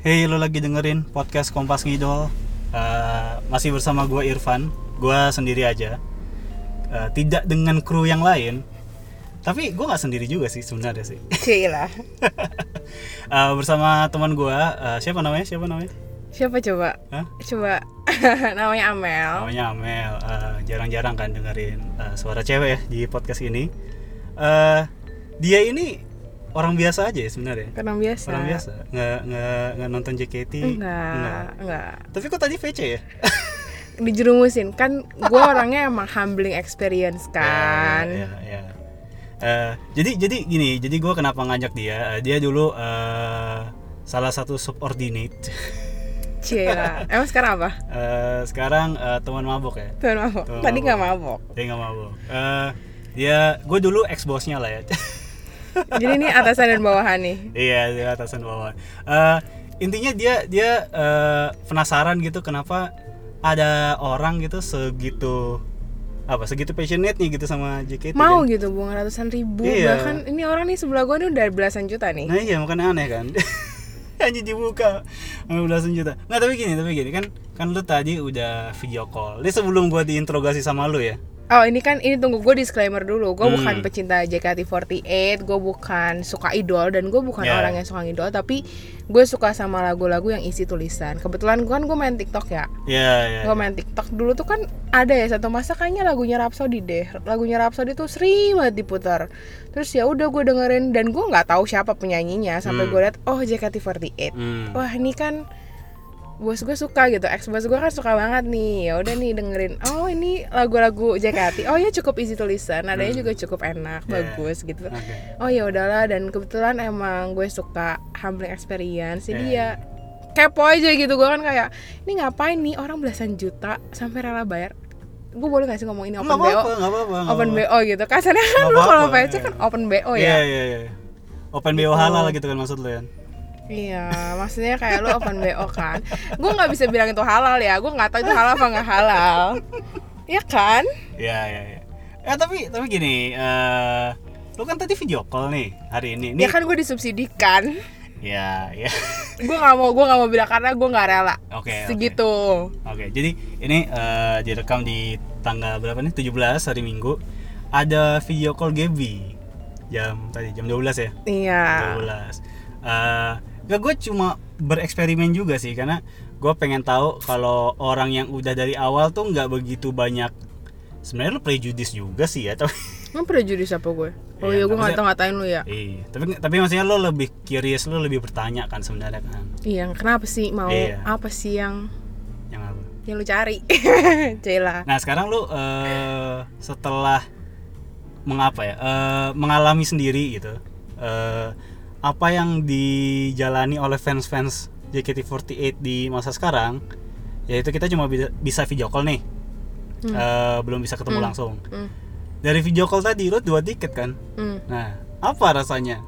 Hey, lo lagi dengerin podcast Kompas Ngidol. Eh, masih bersama gue Irfan. Gue sendiri aja. Eh, tidak dengan kru yang lain. Tapi gue nggak sendiri juga sih sebenarnya sih. Cila. Eh, bersama teman gue. eh, siapa namanya? Siapa namanya? Siapa coba? Hah? Coba namanya Amel. Namanya Amel. Eh, jarang-jarang kan dengerin eh, suara cewek ya di podcast ini. Eh, dia ini orang biasa aja ya sebenarnya. Orang biasa. Orang biasa. Nggak nggak nggak nonton JKT. Enggak, enggak. Tapi kok tadi VC ya? Dijerumusin kan gue orangnya emang humbling experience kan. Ya, ya, ya. Eh, jadi jadi gini, jadi gue kenapa ngajak dia? Eh, dia dulu eh, salah satu subordinate. Cila. Emang sekarang apa? Eh, sekarang eh, teman mabok ya. Tuan mabok. Tadi nggak mabok. Dia nggak mabok. Eh, dia, gue dulu ex bosnya lah ya. Jadi ini atasan dan bawahan nih. iya, dia atasan bawah. Eh, intinya dia dia eh, penasaran gitu kenapa ada orang gitu segitu apa segitu passionate nih gitu sama JKT. Mau kan? gitu bunga ratusan ribu Iya. bahkan ini orang nih sebelah gue nih udah belasan juta nih. Nah iya makanya aneh kan Hanya dibuka belasan juta Nggak tapi gini tapi gini kan Kan lu tadi udah video call Ini sebelum gua diinterogasi sama lu ya Oh ini kan ini tunggu gue disclaimer dulu Gue Hmm. bukan pecinta JKT48 Gue bukan suka idol Dan gue bukan Ya. orang yang suka idol Tapi gue suka sama lagu-lagu yang isi tulisan Kebetulan gue kan gue main TikTok ya Iya iya Gue main TikTok dulu tuh kan ada ya satu masa kayaknya lagunya Rhapsody deh Lagunya Rhapsody tuh sering banget diputar Terus ya udah gue dengerin Dan gue nggak tahu siapa penyanyinya Sampai Hmm. gue liat oh JKT48 Hmm. Wah ini kan bos gue suka gitu ex bos gue kan suka banget nih. Ya udah nih dengerin oh ini lagu-lagu JKT oh ya cukup isi tulisan nadanya juga cukup enak Yeah. bagus gitu. Oke. Oh ya udahlah dan kebetulan emang gue suka humbling experience jadi Yeah. ya kepo aja gitu gue kan kayak ini ngapain nih orang belasan juta sampai rela bayar? Gue boleh gak sih ngomong ini open BO apa-apa nggak apa-apa nggak open. BO gitu. Kasarnya kan lu kalau apa-apa, PC iya. kan open BO Iya ya? Iya iya Open BO halal gitu kan maksud lu ya Iya, maksudnya kayak lu open BO kan. Gue nggak bisa bilang itu halal ya. Gue nggak tahu itu halal apa nggak halal. Iya kan? Iya iya iya Ya tapi tapi gini eh Lu kan tadi video call nih hari ini Ya Nih kan gue disubsidikan. Ya ya Gue nggak mau, gue nggak mau bilang karena gue nggak rela. Oke oke. Segitu. Oke, jadi ini eh, direkam di tanggal berapa nih? 17 hari Minggu. Ada video call Gaby jam tadi jam 12 ya? Iya. 12. Eh, gak gue cuma bereksperimen juga sih karena gue pengen tahu kalau orang yang udah dari awal tuh nggak begitu banyak sebenarnya lu prejudis juga sih ya tapi Emang prejudis apa gue? Oh Iya, iya, gue nggak ngatain lu ya. iya tapi tapi maksudnya lo lebih curious lo lebih bertanya kan sebenarnya kan Iya, kenapa sih mau Iya. apa sih yang yang apa yang lu cari? Cila. Nah sekarang lu eh, setelah mengapa ya eh, mengalami sendiri gitu eh, apa yang dijalani oleh fans-fans JKT48 di masa sekarang yaitu kita cuma bisa, video call nih Hmm. Eh, belum bisa ketemu langsung Hmm. dari video call tadi lu dua tiket kan Hmm. nah apa rasanya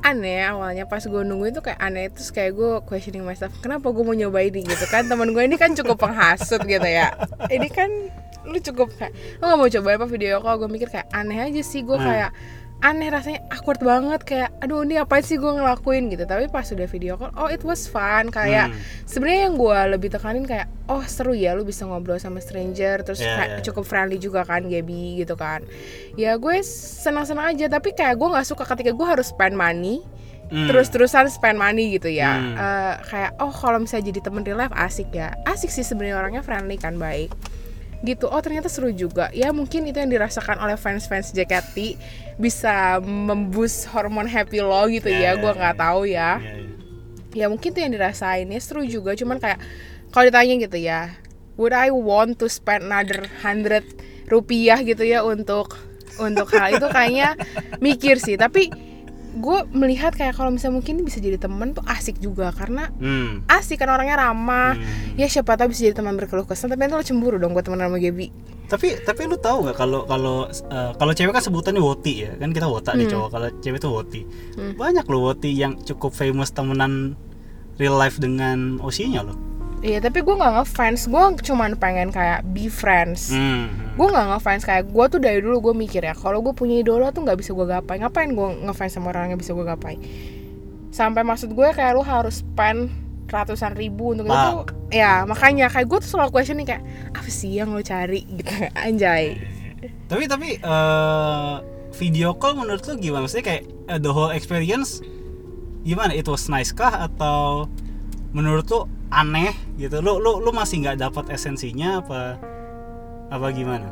aneh awalnya pas gue nunggu itu kayak aneh terus kayak gue questioning myself kenapa gue mau nyoba ini gitu kan teman gue ini kan cukup penghasut gitu ya ini kan lu cukup kayak lu gak mau coba apa video call gue mikir kayak aneh aja sih gue Hmm. kayak aneh rasanya awkward banget kayak aduh ini apa sih gue ngelakuin gitu tapi pas udah video call oh it was fun kayak Hmm. sebenarnya yang gue lebih tekanin kayak oh seru ya lu bisa ngobrol sama stranger terus kayak iya. cukup friendly juga kan Gaby gitu kan ya gue senang-senang aja tapi kayak gue nggak suka ketika gue harus spend money Hmm. terus-terusan spend money gitu ya Hmm. Eh, kayak oh kalau misalnya jadi temen real life asik ya asik sih sebenarnya orangnya friendly kan baik gitu. Oh ternyata seru juga. Ya mungkin itu yang dirasakan oleh fans-fans JKT bisa memboost hormon happy lo gitu Ya, ya, ya, gue nggak ya. tahu ya. Iya, iya. ya mungkin itu yang dirasain ya seru juga. Cuman kayak kalau ditanya gitu ya would I want to spend another hundred rupiah gitu ya untuk untuk hal itu kayaknya mikir sih. Tapi gue melihat kayak kalau misalnya mungkin bisa jadi temen tuh asik juga karena Hmm. asik kan orangnya ramah Hmm. ya siapa tahu bisa jadi teman berkeluh kesah tapi nanti lo cemburu dong gue temen sama Gaby tapi tapi lu tahu nggak kalau kalau eh, kalau cewek kan sebutannya woti ya kan kita wota nih cowok kalau cewek tuh woti Hmm. banyak loh woti yang cukup famous temenan real life dengan osinya loh Iya tapi gue nggak ngefans, gue cuman pengen kayak be friends. Hmm. Gue nggak ngefans kayak gue tuh dari dulu gue mikir ya kalau gue punya idola tuh nggak bisa gue gapai, ngapain gue ngefans sama orang yang bisa gue gapai? Sampai maksud gue kayak lu harus spend ratusan ribu untuk itu ya makanya. Kayak gue tuh selalu question nih kayak apa sih yang lo cari? Gitu anjay. Tapi tapi eh, video call menurut lu gimana? Maksudnya kayak eh, the whole experience gimana? It was nice kah? Atau menurut lu aneh gitu? Lu lu lu masih nggak dapat esensinya apa apa gimana?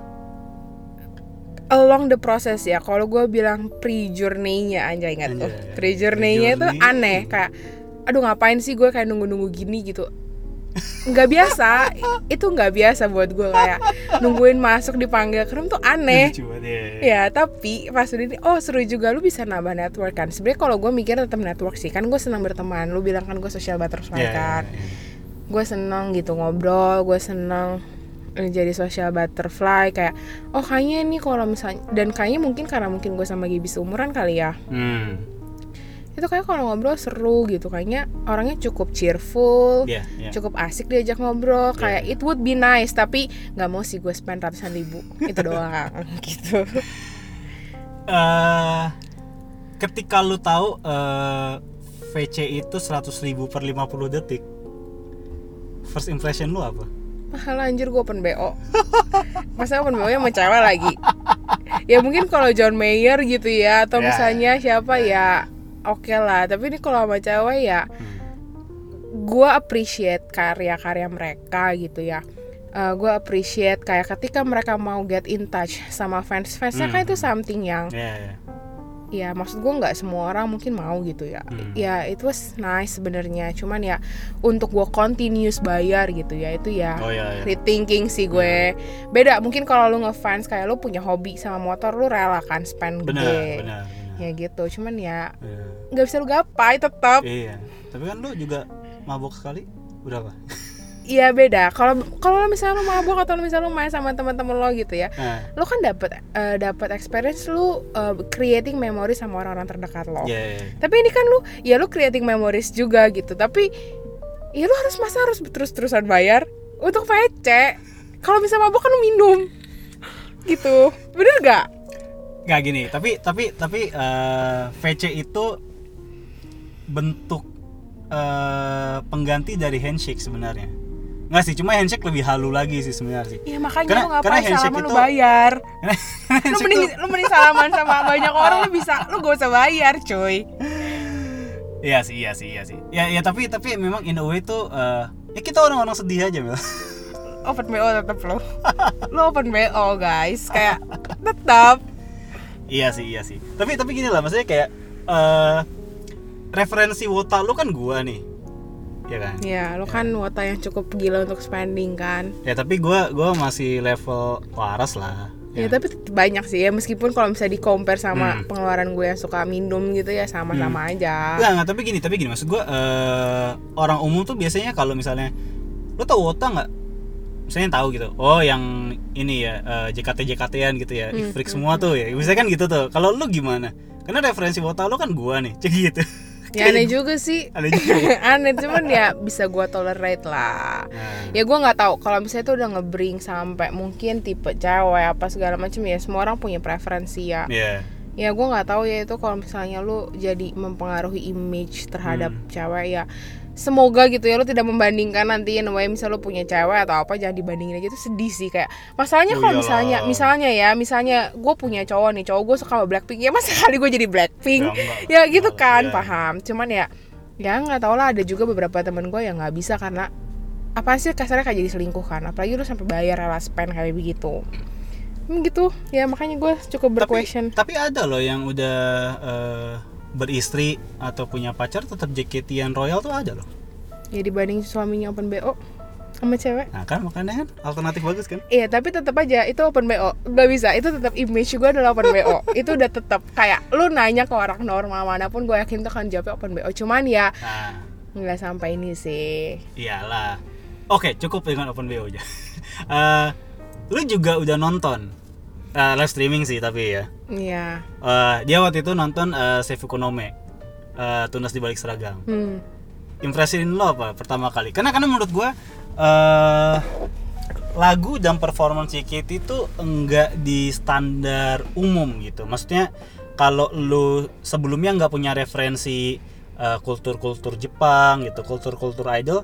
Along the process ya kalau gue bilang pre journey-nya anjay ingat tuh pre journey-nya itu aneh kayak aduh ngapain sih gue kayak nunggu-nunggu gini? gitu nggak biasa itu nggak biasa buat gue kayak nungguin masuk dipanggil ke room tuh aneh ya. Ya, tapi pas udah ini, oh seru juga lu bisa nambah network kan. Sebenarnya kalau gue mikir tetap network sih, kan gue senang berteman. Lu bilang kan gue social butterfly Ya, ya, kan. ya. Gue seneng gitu ngobrol, gue seneng jadi social butterfly kayak oh kayaknya nih kalau misalnya dan kayaknya mungkin karena mungkin gue sama Gibi seumuran kali ya hmm itu kayak kalau ngobrol seru gitu kayaknya orangnya cukup cheerful ya ya cukup asik diajak ngobrol. Kayak Iya. it would be nice tapi nggak mau sih gue spend ratusan ribu. Itu doang gitu. Eh, ketika lu tahu eh, VC itu 100.000 ribu per 50 detik first impression lu apa? Mahal anjir gue open BO masa open BO nya sama cewek lagi? Ya mungkin kalau John Mayer gitu ya atau Ya. misalnya siapa ya oke lah tapi ini kalau sama cewek ya Hmm. gue appreciate karya-karya mereka gitu ya. Gue appreciate kayak ketika mereka mau get in touch sama fans-fansnya kan Hmm. itu something yang ya ya ya maksud gue nggak semua orang mungkin mau gitu ya. Hmm. ya itu was nice sebenarnya. Cuman ya untuk gue continuous bayar gitu ya itu ya oh ya ya rethinking sih gue. Beda mungkin kalau lu ngefans kayak lu punya hobi sama motor lu rela kan spend benar gede ya gitu. Cuman ya Ya. nggak bisa lu gapai tetap iya. Tapi kan lu juga mabok sekali. Berapa? Iya beda. Kalau kalau misalnya lu mabuk atau misalnya lu main sama teman-teman lo gitu ya nah. lu kan dapat eh, dapat experience lu eh, creating memory sama orang-orang terdekat lo. Ya ya, ya. tapi ini kan lu ya lu creating memories juga gitu. Tapi ya lu harus masa harus terus-terusan bayar untuk VC kalau bisa mabuk kan lu minum. Gitu. Bener gak nggak gini. Tapi tapi tapi eh, VC itu bentuk eh, pengganti dari handshake sebenarnya. Nggak sih cuma handshake lebih halu lagi sih sebenarnya sih. Ya makanya Karena- lu ngapain karena handshake salaman lu itu- bayar? lu mending tuh- lu mending salaman sama banyak orang lu bisa lu gak usah bayar cuy. Iya sih, iya sih, iya sih. Ya, ya tapi tapi memang in a way tuh eh, ya kita orang-orang sedih aja, Mel. open BO tetep lo lu open BO guys. Kayak tetap iya sih, iya sih. Tapi tapi gini lah, maksudnya kayak eh referensi wota lu kan gua nih. Ya kan? ya lu kan wota yang cukup gila untuk spending kan Ya tapi gua gua masih level waras lah. Ya, tapi tetep banyak sih ya meskipun kalau misalnya di compare sama Hmm. pengeluaran gue yang suka minum gitu ya sama-sama aja. Enggak, enggak, tapi gini, tapi gini maksud gua eh orang umum tuh biasanya kalau misalnya lu tau wota nggak? Misalnya tahu gitu. Oh, yang ini ya eh, JKT JKT-an gitu ya. Hmm, Freak semua tuh ya. Misalnya kan gitu tuh. Kalau lu gimana? Karena referensi wota lu kan gua nih, cek gitu. Ya aneh juga sih. Ada juga. aneh cuman ya bisa gue tolerate lah. Nah, Ya gue nggak tahu kalau misalnya itu udah ngebring sampai mungkin tipe cewek apa segala macam ya semua orang punya preferensi ya. Iya. Ya gue nggak tahu ya itu kalau misalnya lu jadi mempengaruhi image terhadap Hmm. cewek ya. Semoga gitu ya lu tidak membandingkan nanti in a way misal lu punya cewek atau apa jangan dibandingin aja itu sedih sih kayak masalahnya Oh kalau misalnya misalnya ya misalnya gue punya cowok nih cowok gue suka sama Blackpink ya masa kali gue jadi Blackpink? Ya, ya gitu kan ya. paham. Cuman ya ya nggak tau lah ada juga beberapa temen gue yang nggak bisa karena apa sih kasarnya kayak jadi selingkuh kan apalagi lu sampai bayar rela spend kayak begitu. Hmm, gitu. Ya makanya gue cukup Tapi, berquestion. tapi ada loh yang udah eh, beristri atau punya pacar tetap JKT-an royal tuh ada loh. ya dibanding suaminya open bo sama cewek Nah kan makanya kan alternatif bagus kan? Iya tapi tetap aja itu open BO Gak bisa itu tetap image gue adalah open BO Itu udah tetap kayak lu nanya ke orang normal mana pun gue yakin tuh kan jawabnya open BO Cuman ya Nah, nggak sampai ini sih iyalah. Oke, cukup dengan open BO aja. Eh, lu juga udah nonton Eh, live streaming sih tapi ya. Iya Eh, dia waktu itu nonton uh, Seifu Konome. Eh, tunas di balik seragam. hmm. impresiin lo apa pertama kali? Karena karena menurut gua eh lagu dan performance JKT itu enggak di standar umum gitu. Maksudnya kalau lu sebelumnya nggak punya referensi eh, kultur-kultur Jepang gitu kultur-kultur idol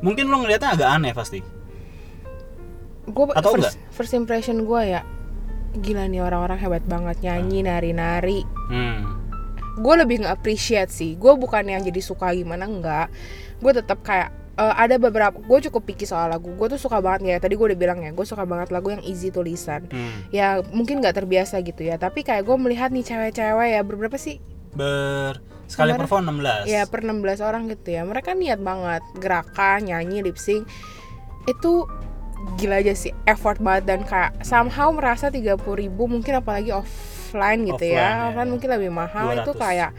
mungkin lo ngelihatnya agak aneh pasti gue Atau first, first impression gue ya gila nih orang-orang hebat banget nyanyi nari-nari. Hmm. gue lebih nge-appreciate sih. Gue bukan yang jadi suka gimana enggak. Gue tetap kayak eh, ada beberapa gue cukup picky soal lagu. Gue tuh suka banget ya tadi gue udah bilang ya gue suka banget lagu yang easy to listen Hmm. ya mungkin nggak terbiasa gitu ya tapi kayak gue melihat nih cewek-cewek ya berberapa sih? Ber sekali Kemarin- perform 16 ya per 16 orang gitu ya. Mereka niat banget gerakan nyanyi lip sync. Itu gila aja sih effort banget dan kayak somehow merasa 30.000 ribu mungkin apalagi offline gitu Offline, ya ya. offline mungkin lebih mahal itu 200. kayak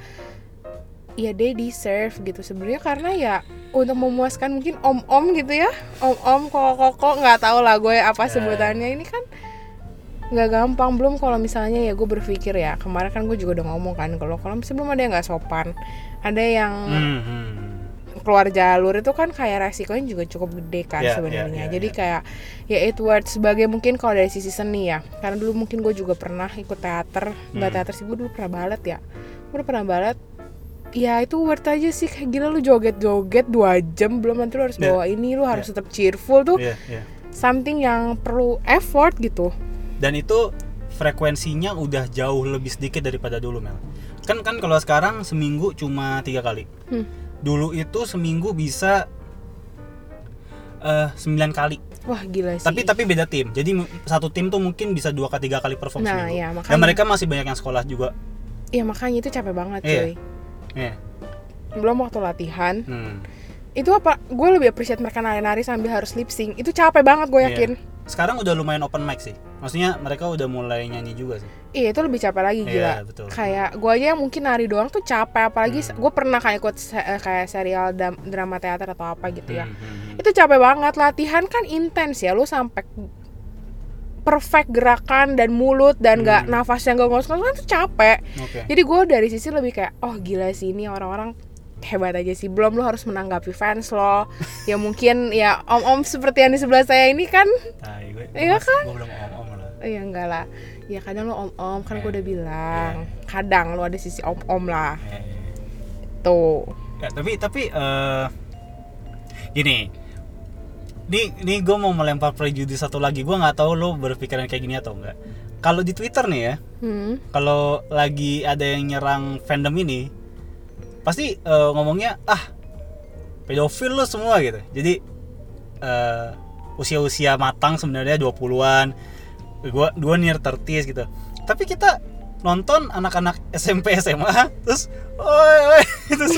ya they deserve gitu sebenarnya karena ya untuk memuaskan mungkin om-om gitu ya om-om koko-koko nggak tahu lah gue apa Ya. sebutannya ini kan nggak gampang belum kalau misalnya ya gue berpikir ya kemarin kan gue juga udah ngomong kan kalau kalau misalnya belum ada yang nggak sopan ada yang Hmm, hmm. Keluar jalur itu kan kayak resikonya juga cukup gede kan Ya, sebenarnya. ya, ya, jadi ya. kayak ya it worth sebagai mungkin kalau dari sisi seni ya. Karena dulu mungkin gue juga pernah ikut teater. Nggak Hmm. teater sih gue dulu pernah balet ya. Gue pernah balet. Ya itu worth aja sih. Kayak gila lu joget-joget dua jam belum nanti lu harus Ya. bawa ini lu harus tetap cheerful tuh. Iya, iya. something yang perlu effort gitu. Dan itu frekuensinya udah jauh lebih sedikit daripada dulu Mel. Kan kan kalau sekarang seminggu cuma tiga kali. Hmm. Dulu itu seminggu bisa eh 9 kali wah gila sih tapi tapi beda tim jadi satu tim tuh mungkin bisa dua ke tiga kali perform Nah, seminggu ya, dan makanya. mereka masih banyak yang sekolah juga ya makanya itu capek banget Iya. cuy Iya. belum waktu latihan Hmm. itu apa gue lebih appreciate mereka nari-nari sambil harus lip sync itu capek banget gue Iya. yakin sekarang udah lumayan open mic sih maksudnya mereka udah mulai nyanyi juga sih iya itu lebih capek lagi gila Iya, betul. kayak gue aja yang mungkin nari doang tuh capek apalagi Hmm. gue pernah kayak ikut se- eh, kayak serial drama teater atau apa gitu ya Hmm, hmm, hmm. itu capek banget latihan kan intens ya lu sampai perfect gerakan dan mulut dan nggak Hmm. nafasnya nggak ngos-ngos kan itu capek oke jadi gue dari sisi lebih kayak oh gila sih ini orang-orang hebat aja sih belum lo harus menanggapi fans lo ya mungkin ya om-om seperti yang di sebelah saya ini kan gue, Iya kan? gue belum om-om lah Oh ya enggak lah ya kadang lo om-om kan gue Iya. udah bilang kadang lo ada sisi om-om lah Iya, iya, tuh Ya, tapi tapi eh gini. Nih nih gue mau melempar prejudis satu lagi. Gue nggak tahu lo berpikiran kayak gini atau enggak. Kalau di Twitter nih ya, hmm. kalau lagi ada yang nyerang fandom ini, pasti eh, ngomongnya ah pedofil lo semua gitu. Jadi eh, usia-usia matang sebenarnya 20-an. Gua dua near 30 gitu. Tapi kita nonton anak-anak SMP SMA terus oi oi terus,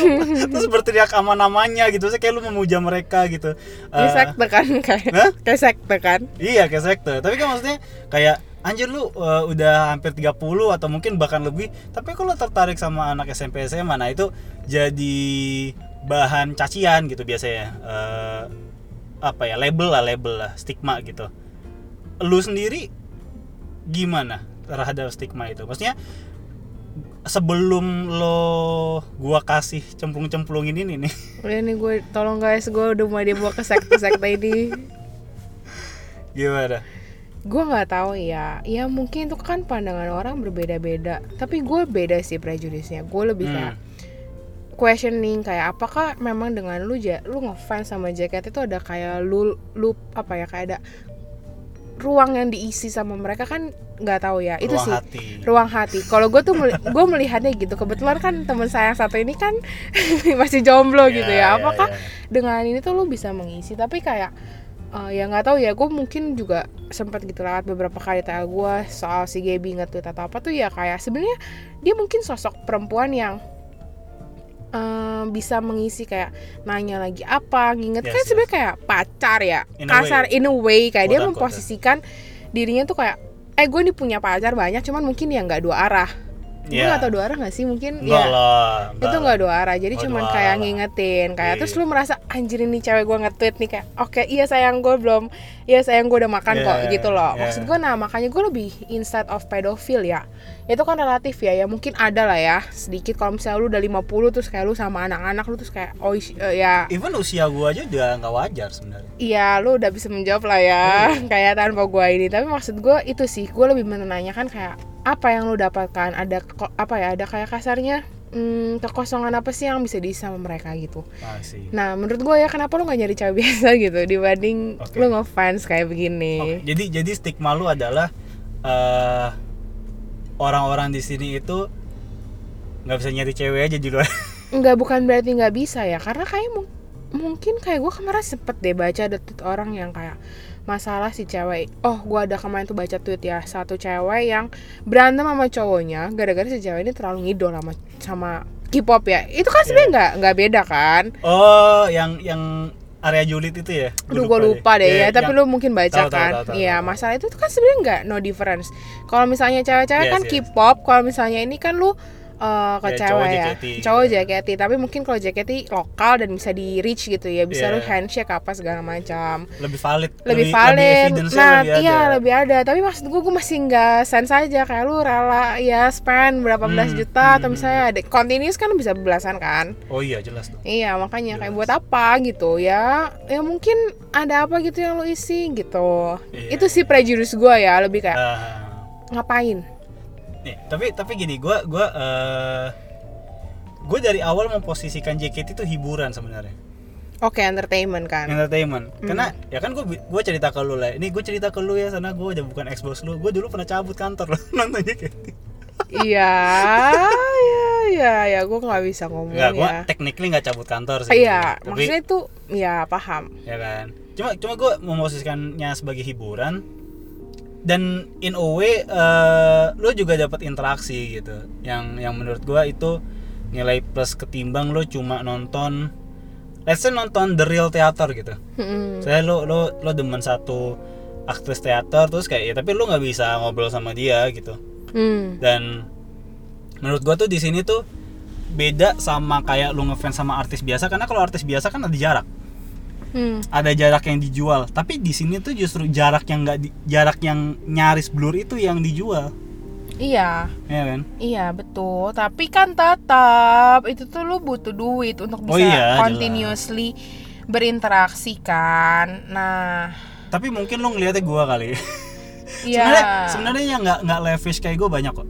terus berteriak sama namanya gitu saya kayak lu memuja mereka gitu Kayak Eh, sekte kan kayak kayak sekte kan Iya kayak sekte. Tapi kan maksudnya kayak anjir lu uh, udah hampir 30 atau mungkin bahkan lebih. Tapi kalau tertarik sama anak SMP SMA nah itu jadi bahan cacian gitu biasanya. Eh, apa ya? Label lah, label lah, stigma gitu. Lu sendiri gimana terhadap stigma itu? Maksudnya sebelum lo gua kasih cemplung-cemplungin ini nih udah nih gue tolong guys gue udah mulai dibawa ke sekte-sekte ini gimana? gue nggak tahu ya ya mungkin itu kan pandangan orang berbeda-beda tapi gue beda sih prejudisnya gue lebih Hmm. kayak questioning kayak apakah memang dengan lu ja, lu ngefans sama jaket itu ada kayak lu lu apa ya kayak ada ruang yang diisi sama mereka kan nggak tahu ya. Itu Ruang sih hati. ruang hati. Kalau gue tuh meli- gue melihatnya gitu. Kebetulan kan teman saya yang satu ini kan masih jomblo gitu ya. Apakah dengan ini tuh lu bisa mengisi? Tapi kayak eh, ya nggak tahu ya. Gue mungkin juga sempat gitu lewat beberapa kali tanya gue soal si Gaby nge-tweet atau apa tuh ya kayak sebenarnya dia mungkin sosok perempuan yang eh, bisa mengisi kayak nanya lagi apa nginget. Yes, kan yes. sebenarnya kayak pacar ya In a kasar in a way. Kayak dia Quote unquote, memposisikan dirinya tuh kayak eh gue nih punya pacar banyak cuman mungkin ya nggak dua arah gue Iya. nggak tahu dua arah nggak sih mungkin Enggak ya lah. itu nggak dua arah jadi cuman kayak ngingetin kayak Iya, terus lu merasa anjir ini cewek gue nge-tweet nih kayak oke iya sayang gue belum iya sayang gue udah makan Iya, kok gitu loh iya. maksud gue nah makanya gue lebih instead of pedofil ya itu kan relatif ya ya mungkin ada lah ya sedikit kalau misalnya lu udah 50 terus kayak lu sama anak-anak lu terus kayak oh eh, ya Even usia gua aja udah nggak wajar sebenarnya. Iya, lu udah bisa menjawab lah ya, kayak tanpa gua ini. Tapi maksud gua itu sih, gua lebih menanyakan kayak apa yang lu dapatkan? Ada apa ya? Ada kayak kasarnya hmm, kekosongan apa sih yang bisa diisi sama mereka gitu Ah, sih. nah menurut gue ya kenapa lu nggak nyari cewek biasa gitu dibanding Oke. lu ngefans kayak begini Oke, Jadi jadi stigma lu adalah eh, orang-orang di sini itu nggak bisa nyari cewek aja di luar. nggak bukan berarti nggak bisa ya karena kayak mu- mungkin kayak gue kemarin sempet deh baca ada orang yang kayak masalah si cewek oh gue ada kemarin tuh baca tweet ya satu cewek yang berantem sama cowoknya gara-gara si cewek ini terlalu ngidol sama sama K-pop ya itu kan sebenarnya nggak nggak beda kan Oh, yang yang area julid itu ya? Aduh gue lupa deh Iya, ya, tapi yang- lu mungkin baca Tahu, tahu, kan. Iya, masalah itu tuh kan sebenarnya nggak no difference. Kalau misalnya cewek-cewek Yes, kan yes. K-pop, kalau misalnya ini kan lu eh, ke Ya, cewek cowok ya. JKT. Cowok JKT, tapi mungkin kalau JKT lokal dan bisa di reach gitu ya, bisa Iya. lu handshake apa segala macam. lebih valid, Lebih valid. evidence-nya nah, lebih iya ada. lebih ada. Tapi maksud gue gue masih nggak sense aja kayak lu rela ya spend berapa belas Hmm, juta atau hmm, misalnya ada continuous kan bisa belasan kan. Oh iya jelas dong. Iya makanya kayak Jelas. buat apa gitu ya ya mungkin ada apa gitu yang lo isi gitu Iya. itu sih prejudice gue ya lebih kayak Ah, ngapain nih, tapi tapi gini, gua gua eh gue dari awal memposisikan JKT itu hiburan sebenarnya. oke entertainment kan? Entertainment. Hmm. karena ya kan gue gue cerita ke lu lah. Ini gue cerita ke lu ya sana gue udah bukan ex bos lu. Gue dulu pernah cabut kantor nonton JKT iya iya iya ya gue nggak bisa ngomong Enggak, gue ya. technically nggak cabut kantor sih. Iya tapi maksudnya itu ya paham. Ya kan. Cuma cuma gue memposisikannya sebagai hiburan dan in a way eh, lu juga dapat interaksi gitu yang yang menurut gue itu nilai plus ketimbang lu cuma nonton let's say nonton the real theater gitu Mm-mm. saya lo lo lo demen satu aktris teater terus kayak ya tapi lu nggak bisa ngobrol sama dia gitu Hmm. dan menurut gua tuh di sini tuh beda sama kayak lu ngefans sama artis biasa karena kalau artis biasa kan ada jarak Hmm. ada jarak yang dijual tapi di sini tuh justru jarak yang nggak jarak yang nyaris blur itu yang dijual iya ya kan Iya betul, tapi kan tetap itu tuh lu butuh duit untuk Oh bisa iya, jelas. continuously berinteraksi kan. Nah, tapi mungkin lu ngeliatnya gua kali iya. sebenarnya sebenarnya yang nggak nggak lavish kayak gue banyak kok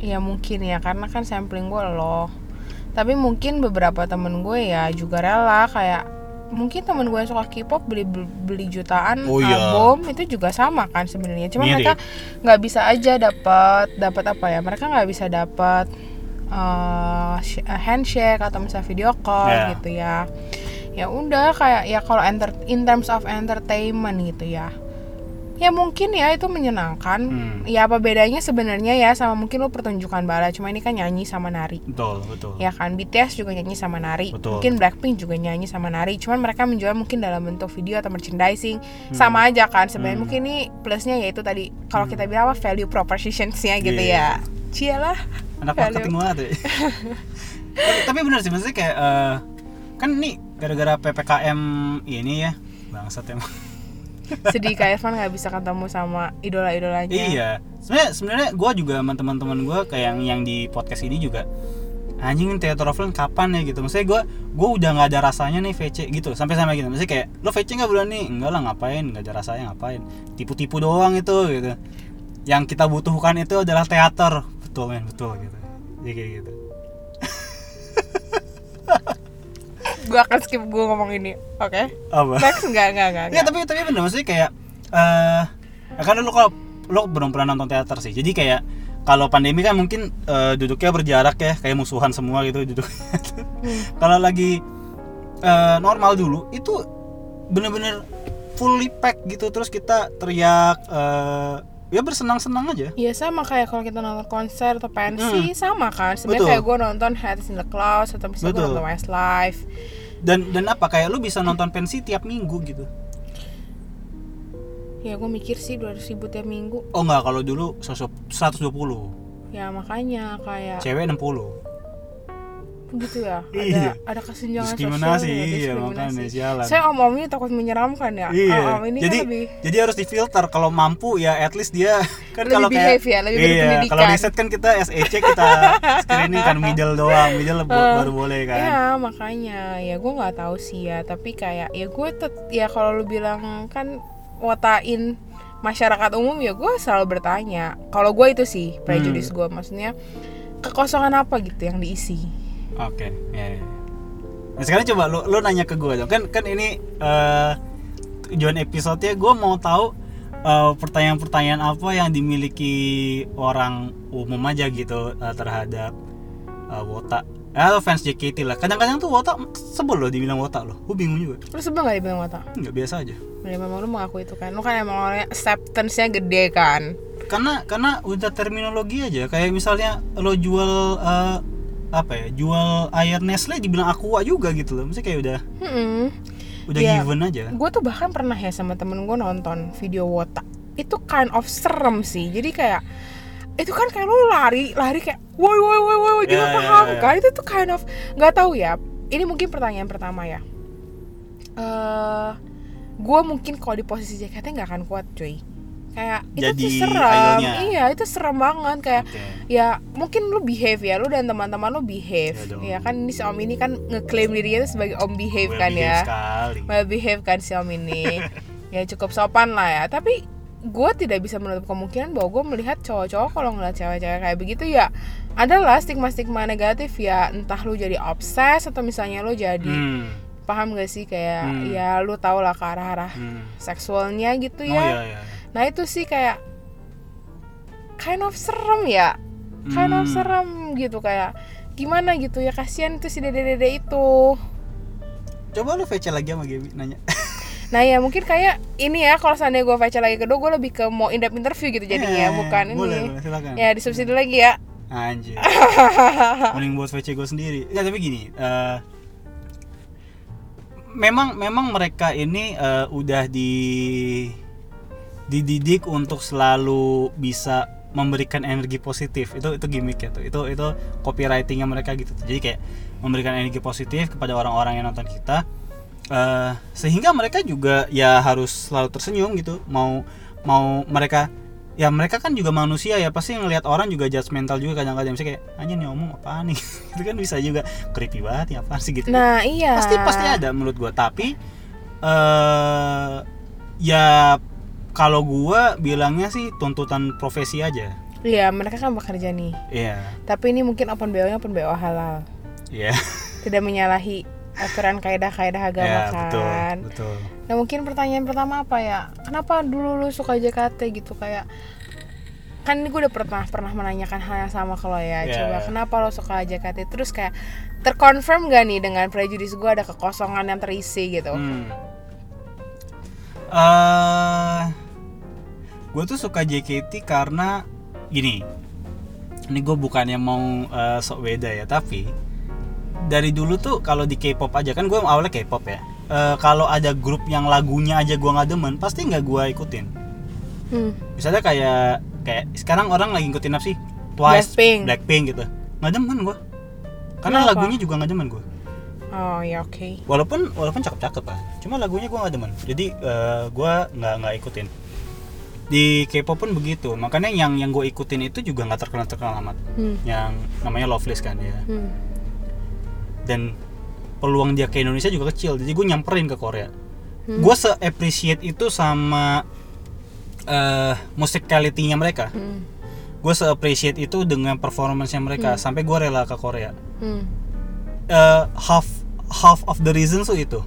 Iya mungkin ya karena kan sampling gue loh. Tapi mungkin beberapa temen gue ya juga rela kayak mungkin temen gue yang suka K-pop beli beli jutaan Oh iya. album itu juga sama kan sebenarnya. Cuma Mirip. mereka nggak bisa aja dapat dapat apa ya? Mereka nggak bisa dapat eh, sh- eh, handshake atau misalnya video call Ya. gitu ya. Ya udah kayak ya kalau enter in terms of entertainment gitu ya. Ya mungkin ya itu menyenangkan. Hmm. Ya apa bedanya sebenarnya ya sama mungkin lo pertunjukan bala cuma ini kan nyanyi sama nari. betul betul Ya kan BTS juga nyanyi sama nari. Betul. Mungkin Blackpink juga nyanyi sama nari. Cuman mereka menjual mungkin dalam bentuk video atau merchandising. Hmm. Sama aja kan sebenarnya Hmm. mungkin ini plusnya yaitu tadi kalau kita bilang apa value propositions-nya gitu Iya. ya. Cialah. anak marketing banget ya. tapi, benar sih maksudnya kayak eh, kan nih gara-gara ppkm ini ya bangsat emang Sedih Kak Irfan nggak bisa ketemu sama idola-idolanya. iya. Sebenarnya sebenarnya gue juga sama teman-teman gue kayak yang yang di podcast ini juga anjing theater of Land kapan ya? gitu. Maksudnya gue gue udah nggak ada rasanya nih VC gitu sampai sama gitu. Maksudnya kayak lo VC nggak bulan nih enggak lah ngapain? Nggak ada rasanya ngapain? Tipu-tipu doang itu gitu. Yang kita butuhkan itu adalah teater. Betul men betul gitu. Jadi kayak gitu Gue akan skip gue ngomong ini. Oke. apa Next enggak enggak enggak. Ya tapi tapi bener maksudnya kayak eh ya kan lu kalau lu belum pernah nonton teater sih. Jadi kayak kalau pandemi kan mungkin eh, duduknya berjarak ya kayak musuhan semua gitu duduk. kalau lagi eh, normal dulu itu bener-bener fully pack gitu terus kita teriak eh, ya bersenang-senang aja. Iya sama kayak kalau kita nonton konser atau pensi Hmm. sama kan. Sebenarnya kayak gue nonton Hats in the Clouds atau misalnya gue nonton Westlife. Dan dan apa kayak lu bisa nonton pensi tiap minggu gitu. Ya gue mikir sih 200 ribu tiap minggu. Oh enggak kalau dulu 120 Ya makanya kayak cewek 60 gitu ya. Iya. Ada ada kesenjangan diskriminasi sosial ya, iya makanya sialan Saya om-om ini takut menyeramkan ya. Iya. Om-om ini jadi kan lebih jadi harus difilter kalau mampu ya at least dia kan Lebih kalau kayak ya, lebih iya, kalau riset kan kita SEC kita screening kan middle doang, middle Eh, baru boleh kan. Ya makanya ya gue nggak tahu sih ya tapi kayak ya gue tet ya kalau lu bilang kan watain masyarakat umum ya gue selalu bertanya kalau gue itu sih prejudice Hmm. gue maksudnya kekosongan apa gitu yang diisi Oke, ya, ya. Nah, sekarang coba lu, lu nanya ke gue dong. Kan kan ini eh tujuan episode-nya gue mau tahu eh, pertanyaan-pertanyaan apa yang dimiliki orang umum aja gitu eh, terhadap eh, Wota. Eh, atau fans JKT lah. Kadang-kadang tuh Wota sebel loh dibilang Wota loh. Gue bingung juga. lu sebel gak dibilang mata Nggak biasa aja. ya memang lu mengaku itu kan lu kan emang orangnya acceptance-nya gede kan Karena karena udah terminologi aja. Kayak misalnya lo jual eh, apa ya? Jual air Nestle dibilang Aqua juga gitu loh. Maksudnya kayak udah Hmm. udah Iya. given aja. gue tuh bahkan pernah ya sama temen gue nonton video wota itu kind of serem sih jadi kayak itu kan kayak lu lari lari kayak woi woi woi woi gitu Ya, ya, paham ya, ya. kan itu tuh kind of nggak tahu ya ini mungkin pertanyaan pertama ya eh gue mungkin kalau di posisi JKT nggak akan kuat cuy kayak itu Jadi tuh serem idolnya. iya itu serem banget kayak Oke. ya mungkin lu behave ya lu dan teman-teman lu behave Ya ya kan ini si om ini kan ngeklaim dirinya tuh sebagai om behave Well kan behaved ya sekali. well behave kan si om ini ya cukup sopan lah ya tapi gue tidak bisa menutup kemungkinan bahwa gue melihat cowok-cowok kalau ngeliat cewek-cewek kayak begitu ya adalah stigma-stigma negatif ya entah lu jadi obses atau misalnya lu jadi Hmm. paham gak sih kayak Hmm. ya lu tau lah ke arah-arah hmm. seksualnya gitu Oh ya iya iya. Nah itu sih kayak kind of serem ya kind of Hmm. serem gitu kayak gimana gitu ya kasihan itu si dede-dede itu Coba lu VC lagi sama Gaby nanya. Nah ya mungkin kayak ini ya kalau seandainya gue VC lagi kedua gue lebih ke mau in depth interview gitu jadinya Eh, bukan boleh, ini. boleh, silakan. Ya disubsidi lagi ya. Anjir. Mending buat VC gue sendiri. Enggak tapi gini, eh, memang memang mereka ini eh, udah di dididik untuk selalu bisa memberikan energi positif. Itu itu gimmick ya tuh. Itu itu copywritingnya mereka gitu jadi kayak memberikan energi positif kepada orang-orang yang nonton kita. Eh, sehingga mereka juga ya harus selalu tersenyum gitu. Mau mau mereka ya mereka kan juga manusia ya. Pasti ngelihat orang juga judgmental juga kadang-kadang. Misalnya kayak anjir nih ngomong apaan nih? Itu kan bisa juga. Creepy banget ya apa sih? Gitu. Nah iya. pasti pasti ada menurut gua. Tapi eh ya kalau gua bilangnya sih tuntutan profesi aja Iya mereka kan bekerja nih. iya Tapi ini mungkin open BO nya open BO halal. iya Tidak menyalahi aturan kaidah-kaidah agama ya kan. betul betul Nah mungkin pertanyaan pertama apa ya? Kenapa dulu lu suka JKT gitu kayak kan ini gue udah pernah pernah menanyakan hal yang sama ke lo ya Iya, coba iya. kenapa lo suka JKT terus kayak terkonfirm gak nih dengan prejudis gue ada kekosongan yang terisi gitu Hmm. Eh, gue tuh suka JKT karena gini. Ini gue bukannya mau eh, sok beda ya, tapi dari dulu tuh kalau di K-pop aja kan gue awalnya K-pop ya. Eh, kalau ada grup yang lagunya aja gue nggak demen, pasti nggak gue ikutin. Hmm. Misalnya kayak kayak sekarang orang lagi ngikutin apa sih? Twice, Blackpink. Blackpink gitu. Nggak demen gue. Karena Kenapa? lagunya juga nggak demen gue. oh ya oke walaupun walaupun cakep-cakep kan cuma lagunya gue nggak demen jadi eh, gue nggak nggak ikutin di K-pop pun begitu. Makanya yang yang gue ikutin itu juga nggak terkenal terkenal amat. Hmm. yang namanya Loveless kan ya. Hmm. dan peluang dia ke Indonesia juga kecil. Jadi gue nyamperin ke Korea. Hmm. gue se appreciate itu sama eh musicality-nya mereka. Hmm. gue se appreciate itu dengan performance-nya mereka. Sampai gue rela ke Korea. Hmm. eh, half half of the reason tuh itu.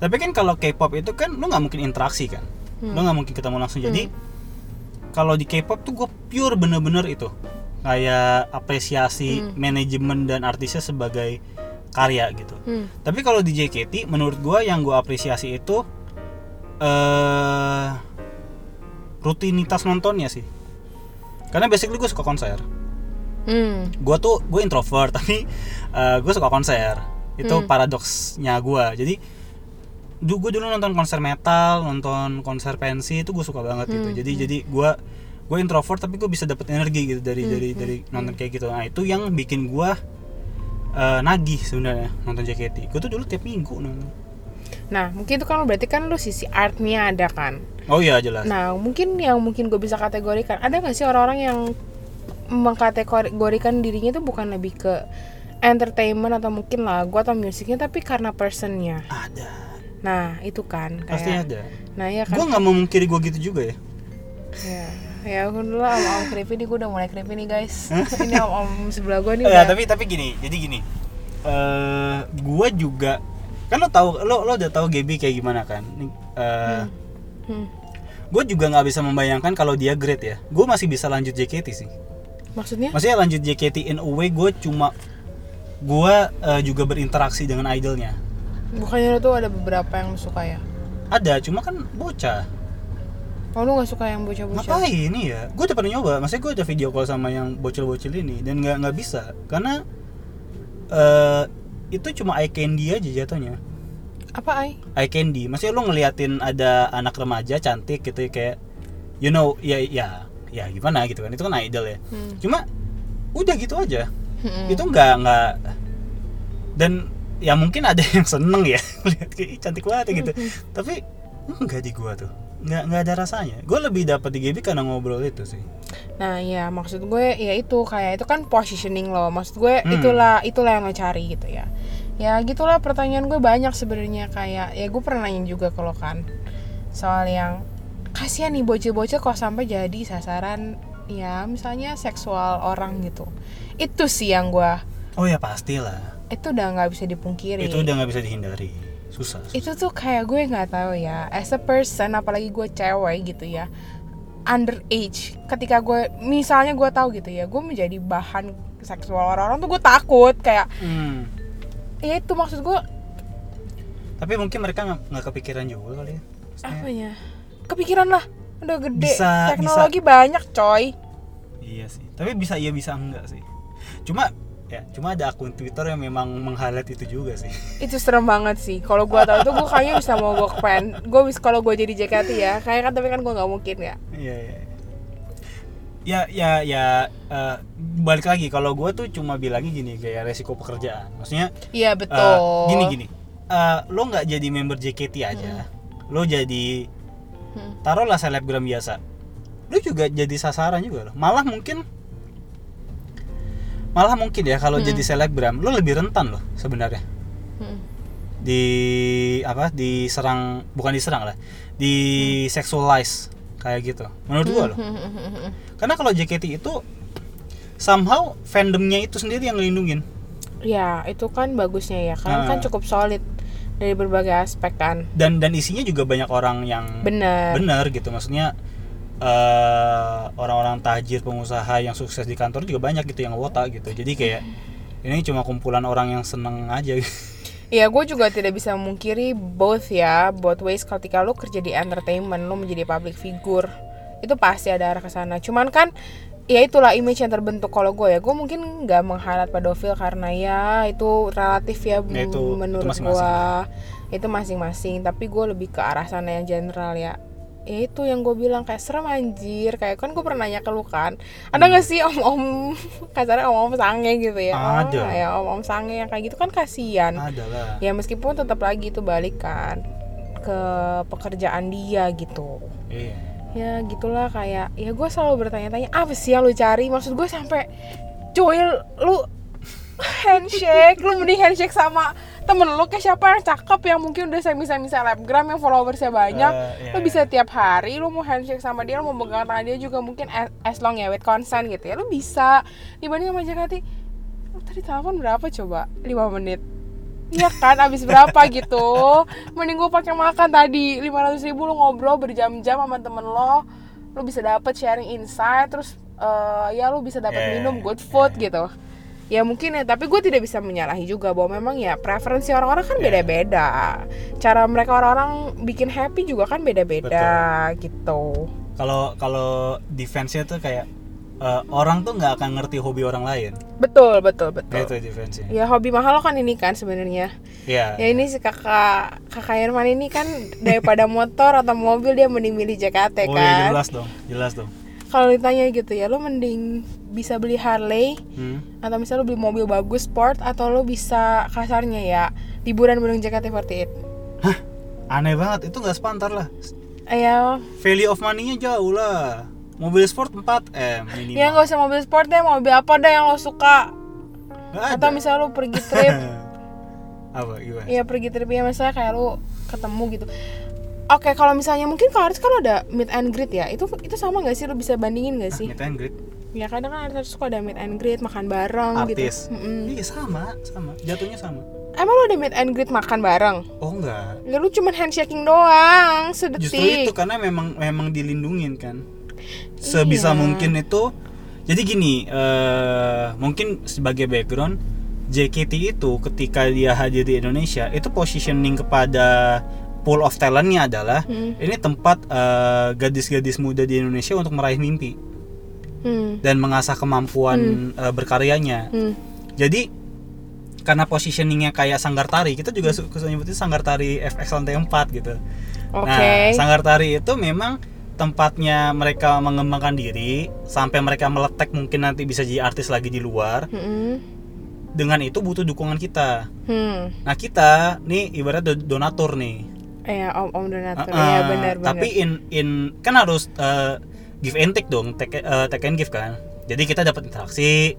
Tapi kan kalau K-pop itu kan lu nggak mungkin interaksi kan lu nggak mungkin ketemu langsung. Jadi kalau di K-pop tuh gue pure bener-bener itu. Kayak apresiasi manajemen dan artisnya sebagai karya gitu. Hmm. tapi kalau di JKT menurut gue yang gue apresiasi itu eh rutinitas nontonnya sih. Karena basically gue suka konser. Hmm. gue tuh gue introvert tapi gue suka konser. Itu Hmm. paradoksnya gue jadi gue dulu nonton konser metal nonton konser pensi itu gue suka banget gitu. Hmm, jadi jadi gue gue introvert tapi gue bisa dapet energi gitu dari dari dari nonton kayak gitu. Nah itu yang bikin gue eh, nagih sebenarnya nonton JKT gue tuh dulu tiap minggu nonton. Nah mungkin itu kan berarti kan lu sisi artnya ada kan? Oh iya jelas. Nah, mungkin yang mungkin gue bisa kategorikan, ada nggak sih orang-orang yang mengkategorikan dirinya itu bukan lebih ke entertainment atau mungkin lagu atau musiknya, tapi karena personnya. ada Nah, itu kan pasti kayak. ada. Nah, ya kan. gue nggak memungkiri gue gitu juga ya. Ya, ya aku dulu om om creepy nih gue udah mulai creepy nih guys. Ini om om sebelah gue nih ya udah. tapi tapi gini jadi gini. Eh gua juga kan lo tahu lo lo udah tahu Gaby kayak gimana kan? Nih, eh Hmm. gue juga nggak bisa membayangkan kalau dia great ya. Gue masih bisa lanjut JKT sih. Maksudnya? Maksudnya lanjut JKT in a way gue cuma gue eh, juga berinteraksi dengan idolnya bukannya lo tuh ada beberapa yang suka ya? Ada cuma kan bocah. Oh lu gak suka yang bocah-bocah? Ngapain? Ini ya gue udah pernah nyoba. Maksudnya gue udah video call sama yang bocil-bocil ini dan nggak nggak bisa. Karena eh itu cuma eye candy aja jatuhnya. Apa ay eye candy. Maksudnya lu ngeliatin ada anak remaja cantik gitu kayak you know ya ya ya gimana gitu kan. Itu kan idol ya. Hmm. cuma udah gitu aja. Hmm. itu nggak nggak. Dan ya mungkin ada yang seneng ya lihat kayak "Ih, cantik banget ya gitu tapi enggak di gua tuh. Nggak nggak ada rasanya. Gue lebih dapat di GB karena ngobrol itu sih. Nah ya maksud gue ya itu kayak itu kan positioning lo. Maksud gue Hmm. itulah itulah yang lo cari gitu ya. Ya gitulah pertanyaan gue banyak sebenarnya. Kayak Ya gue pernah nanya juga ke lo kan Soal yang kasihan nih bocil-bocil kok sampai jadi sasaran ya misalnya seksual orang gitu. Itu sih yang gue oh ya pastilah itu udah nggak bisa dipungkiri. Itu udah nggak bisa dihindari. Susah, susah. itu tuh kayak gue nggak tahu ya as a person apalagi gue cewek gitu ya underage ketika gue misalnya gue tahu gitu ya gue menjadi bahan seksual orang-orang tuh gue takut kayak Hmm. ya itu maksud gue. Tapi mungkin mereka nggak kepikiran juga kali ya Maksudnya, apanya kepikiran lah udah gede Bisa- teknologi banyak coy. Iya sih tapi bisa iya bisa enggak sih. Cuma ya cuma ada akun Twitter yang memang meng-highlight itu juga sih itu serem banget sih kalau gue tahu itu gue kayaknya bisa mau gue pen gue bisa kalau gue jadi JKT ya kayak kan tapi kan gue nggak mungkin ya Iya iya. Ya ya ya eh, balik lagi kalau gue tuh cuma bilangnya gini kayak resiko pekerjaan. Maksudnya iya eh, betul gini gini. Eh, lo nggak jadi member JKT aja. Lo jadi Hmm. taruhlah selebgram biasa. Lo juga jadi sasaran juga loh. Malah mungkin malah mungkin ya kalau jadi selebgram lo lebih rentan loh sebenarnya Hmm. di apa diserang bukan diserang lah di sexualize kayak gitu menurut gua loh Hmm. karena kalau JKT itu somehow fandomnya itu sendiri yang ngelindungin Ya, itu kan bagusnya ya. Kan kan Ah. cukup solid dari berbagai aspek kan. dan dan isinya juga banyak orang yang Bener. benar gitu maksudnya eh, orang-orang tajir pengusaha yang sukses di kantor juga banyak gitu yang wota gitu jadi kayak ini cuma kumpulan orang yang seneng aja Iya, gue juga tidak bisa memungkiri both ya, both ways ketika lo kerja di entertainment, lo menjadi public figure, itu pasti ada arah ke sana. Cuman kan, ya itulah image yang terbentuk kalau gue ya, gue mungkin nggak mengharap pedofil karena ya itu relatif ya, Ya, itu- menurut itu masing-masing. gue itu masing-masing. Tapi gue lebih ke arah sana yang general ya. Ya itu yang gue bilang kayak serem anjir. Kayak kan gue pernah nanya ke lu kan ada nggak sih om om kasarnya om om sange gitu ya. Hmm. Ada. Oh, ya om om sange yang kayak gitu kan kasihan. Adalah ya meskipun tetap lagi itu balik kan ke pekerjaan dia gitu. Iya. Ya gitulah kayak ya gue selalu bertanya-tanya apa sih yang lu cari? Maksud gue sampai cuy lu handshake. Lu mending handshake sama temen lu kayak siapa yang cakep yang mungkin udah semi-semi selebgram yang followersnya banyak. Eh, iya, lu iya. bisa tiap hari lu mau handshake sama dia lu mau pegang tangan dia juga mungkin as, as long ya with consent gitu ya. Lu bisa. Dibanding sama Jakati lu tadi telepon berapa coba? 5 menit. Iya kan, abis berapa gitu? Mending gue pakai makan tadi. 500 ribu lu ngobrol berjam-jam sama temen lo. Lu bisa dapet sharing insight Terus eh, ya lu bisa dapat Yeah, minum good food gitu Ya mungkin ya, tapi gue tidak bisa menyalahi juga bahwa memang ya preferensi orang-orang kan Yeah. beda-beda. Cara mereka orang-orang bikin happy juga kan beda-beda gitu. Kalau kalau defense-nya tuh kayak eh, orang tuh nggak akan ngerti hobi orang lain. Betul, betul, betul. Itu defense-nya. Ya hobi mahal kan ini kan sebenarnya. Iya. Ya ini si kakak kakak Irman ini kan daripada motor atau mobil dia mending milih JKT oh kan. iya jelas dong jelas dong Kalau ditanya gitu ya, lo mending bisa beli Harley hmm. atau misalnya lo beli mobil bagus sport atau lo bisa kasarnya ya liburan bareng JKT48. aneh banget itu nggak sepantar lah Ya, value of money-nya jauh lah mobil sport 4 m minimal ya nggak usah mobil sport deh, mobil apa deh yang lo suka. Ada. Atau misalnya lo pergi trip, apa gimana ya pergi trip ya misalnya kayak lo ketemu gitu. Oke, kalau misalnya mungkin kalau artis kan ada meet and greet ya, itu itu sama nggak sih? Lo bisa bandingin nggak sih? meet and greet Ya kadang kan artis suka ada meet and greet, makan bareng artis gitu. Mm-mm. iya sama sama jatuhnya sama Emang lo ada meet and greet makan bareng? oh enggak Ya lu cuman handshaking doang, sedetik. justru itu karena memang memang dilindungin kan sebisa Iya. mungkin itu jadi gini eh mungkin sebagai background JKT itu ketika dia hadir di Indonesia itu positioning kepada pool of talentnya adalah Hmm. ini tempat eh, gadis-gadis muda di Indonesia untuk meraih mimpi Hmm. dan mengasah kemampuan eh, berkaryanya Hmm. jadi karena positioningnya kayak sanggar tari kita juga suka nyebutnya sanggar tari FX lantai 4 gitu Oke. Nah, sanggar tari itu memang tempatnya mereka mengembangkan diri sampai mereka meletek mungkin nanti bisa jadi artis lagi di luar. Mm-mm. Dengan itu butuh dukungan kita. Hmm. Nah, kita nih ibarat do- donatur nih. Iya, om om donatur. Iya, benar benar. Tapi in in kan harus uh, give and take dong, take, uh, take and give kan. Jadi kita dapat interaksi,